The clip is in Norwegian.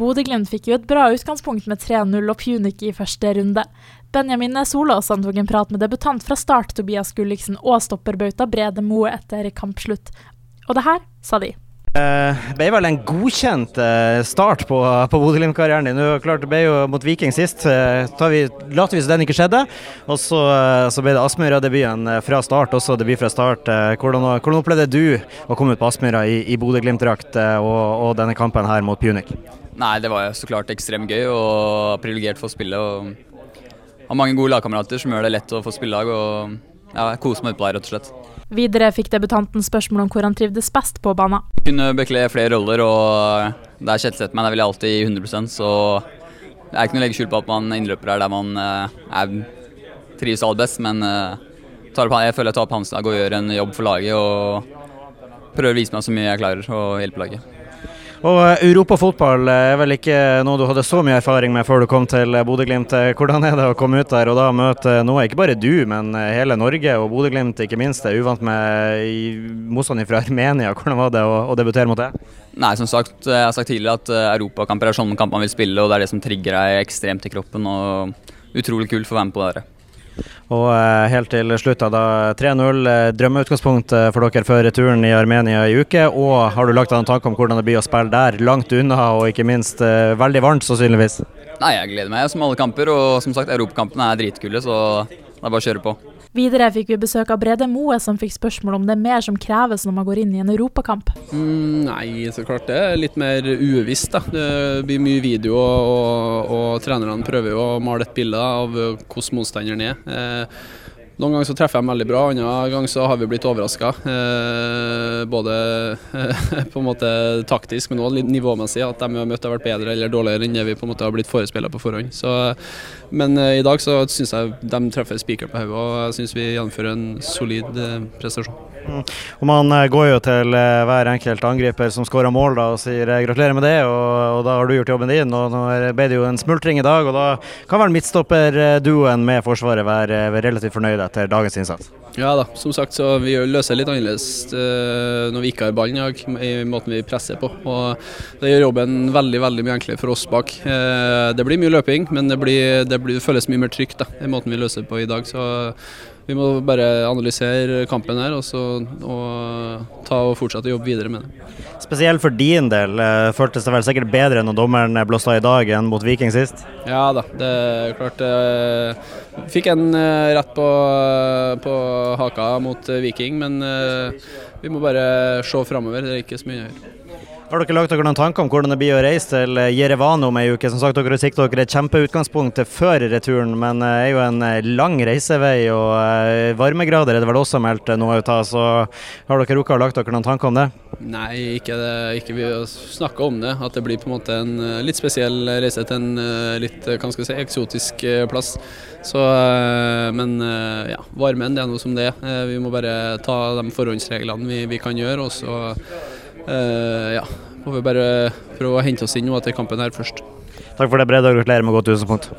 Bodø-Glimt fikk jo et bra utgangspunkt med 3-0 og Punic i første runde. Benjamin Solås tok en prat med debutant fra start Tobias Gulliksen og stopperbauta Brede Moe etter kampslutt. Og det her sa de. Det ble vel en godkjent eh, start på, på Bodø-Glimt-karrieren din. Klart, det ble jo mot Viking sist. Eh, vi, later vi som den ikke skjedde. Og så, eh, så ble det Aspmyra-debuten fra start, også debut fra start. Hvordan, hvordan opplevde du å komme ut på Aspmyra i, i Bodø-Glimt-drakt og, og, denne kampen her mot Punic? Nei, det var så klart ekstremt gøy og privilegert for å spille. Og har mange gode lagkamerater som gjør det lett å få spillelag. og ja, Kose meg utpå der, rett og slett. Videre fikk debutanten spørsmål om hvor han trivdes best på banen. Kunne bekle flere roller, og der Kjetil meg, der vil jeg alltid gi 100% så det er ikke noe å legge skjul på at man innløper her der man eh, er, trives aller best, men eh, jeg føler jeg tar opp hans dag og gjør en jobb for laget og prøver å vise meg så mye jeg klarer og hjelpe laget. Og eh, Europafotball er vel ikke noe du hadde så mye erfaring med før du kom til Bodø-Glimt. Hvordan er det å komme ut der og da møte noe, ikke bare du, men eh, hele Norge og Bodø-Glimt ikke minst, er uvant med motstand fra Armenia. Hvordan var det å, å, debutere mot det? Nei, som sagt, jeg har sagt tidligere at eh, europakamper er sånne kamper man vil spille, og det er det som trigger deg ekstremt i kroppen. og Utrolig kult for å være med på det. Og eh, helt til slutt, da 3-0. Eh, drømmeutgangspunkt eh, for dere før returen i Armenia i uke. Og har du lagt deg en tanke om hvordan det blir å spille der? Langt unna og ikke minst veldig varmt, sannsynligvis? Nei, jeg gleder meg som alle kamper. Og som sagt, europakampene er dritkule, så det er bare å kjøre på. Videre fikk vi besøk av Brede Moe, som fikk spørsmål om det er mer som kreves når man går inn i en europakamp. Mm, nei, så klart det er litt mer uvisst. Det blir mye video, og, og trenerne prøver jo å male et bilde av hvordan motstanderen er. Eh, noen ganger så treffer dem veldig bra, andre ganger så har vi blitt overraska. Eh, både eh, på en måte taktisk, men også nivåmessig. At de vi har møtt har vært bedre eller dårligere enn det vi på en måte har blitt forespeila på forhånd. Så, men eh, i dag så syns jeg de treffer spiker på hodet, og jeg syns vi gjennomfører en solid eh, prestasjon. Mm. Og Man eh, går jo til eh, hver enkelt angriper som skårer mål da, og sier gratulerer med det, og, og, da har du gjort jobben din. og Nå ble det jo en smultring i dag, og da kan vel midtstopperduoen med Forsvaret være relativt fornøyd etter dagens innsats? Ja da, som sagt så vi løser litt annerledes når vi ikke har ballen i dag, i måten vi presser på. og Det gjør jobben veldig veldig mye enklere for oss bak. Det blir mye løping, men det, blir, det, blir, det føles mye mer trygt da, i måten vi løser på i dag. så vi må bare analysere kampen her og, så, og ta og fortsette å jobbe videre med det. Spesielt for din del, eh, føltes det vel sikkert bedre når dommeren blåste av i dag enn mot Viking sist? Ja da, det er klart. Jeg fikk en eh, rett på, på haka mot Viking, men eh, vi må bare se framover. Det er ikke så mye å gjøre. Har dere lagt dere noen tanker om hvordan det blir å reise til Jerevan om ei uke? Som sagt, Dere sikter dere et kjempeutgangspunkt før returen, men det er jo en eh, lang reisevei. og eh, Varmegrader er det vel også meldt noe ut av. så Har dere rukket å lagt dere noen tanker om det? Nei, ikke, det, ikke vi har om det. At det blir på en måte en eh, litt spesiell reise til en litt hva skal si, eksotisk plass. Så, men ja, varmen det er noe som det er. Vi må bare ta de forhåndsreglene vi, vi kan gjøre. og så ja, må vi bare prøve å hente oss inn nå etter kampen her først. Takk for det, Brede, og gratulerer med godt utgangspunkt.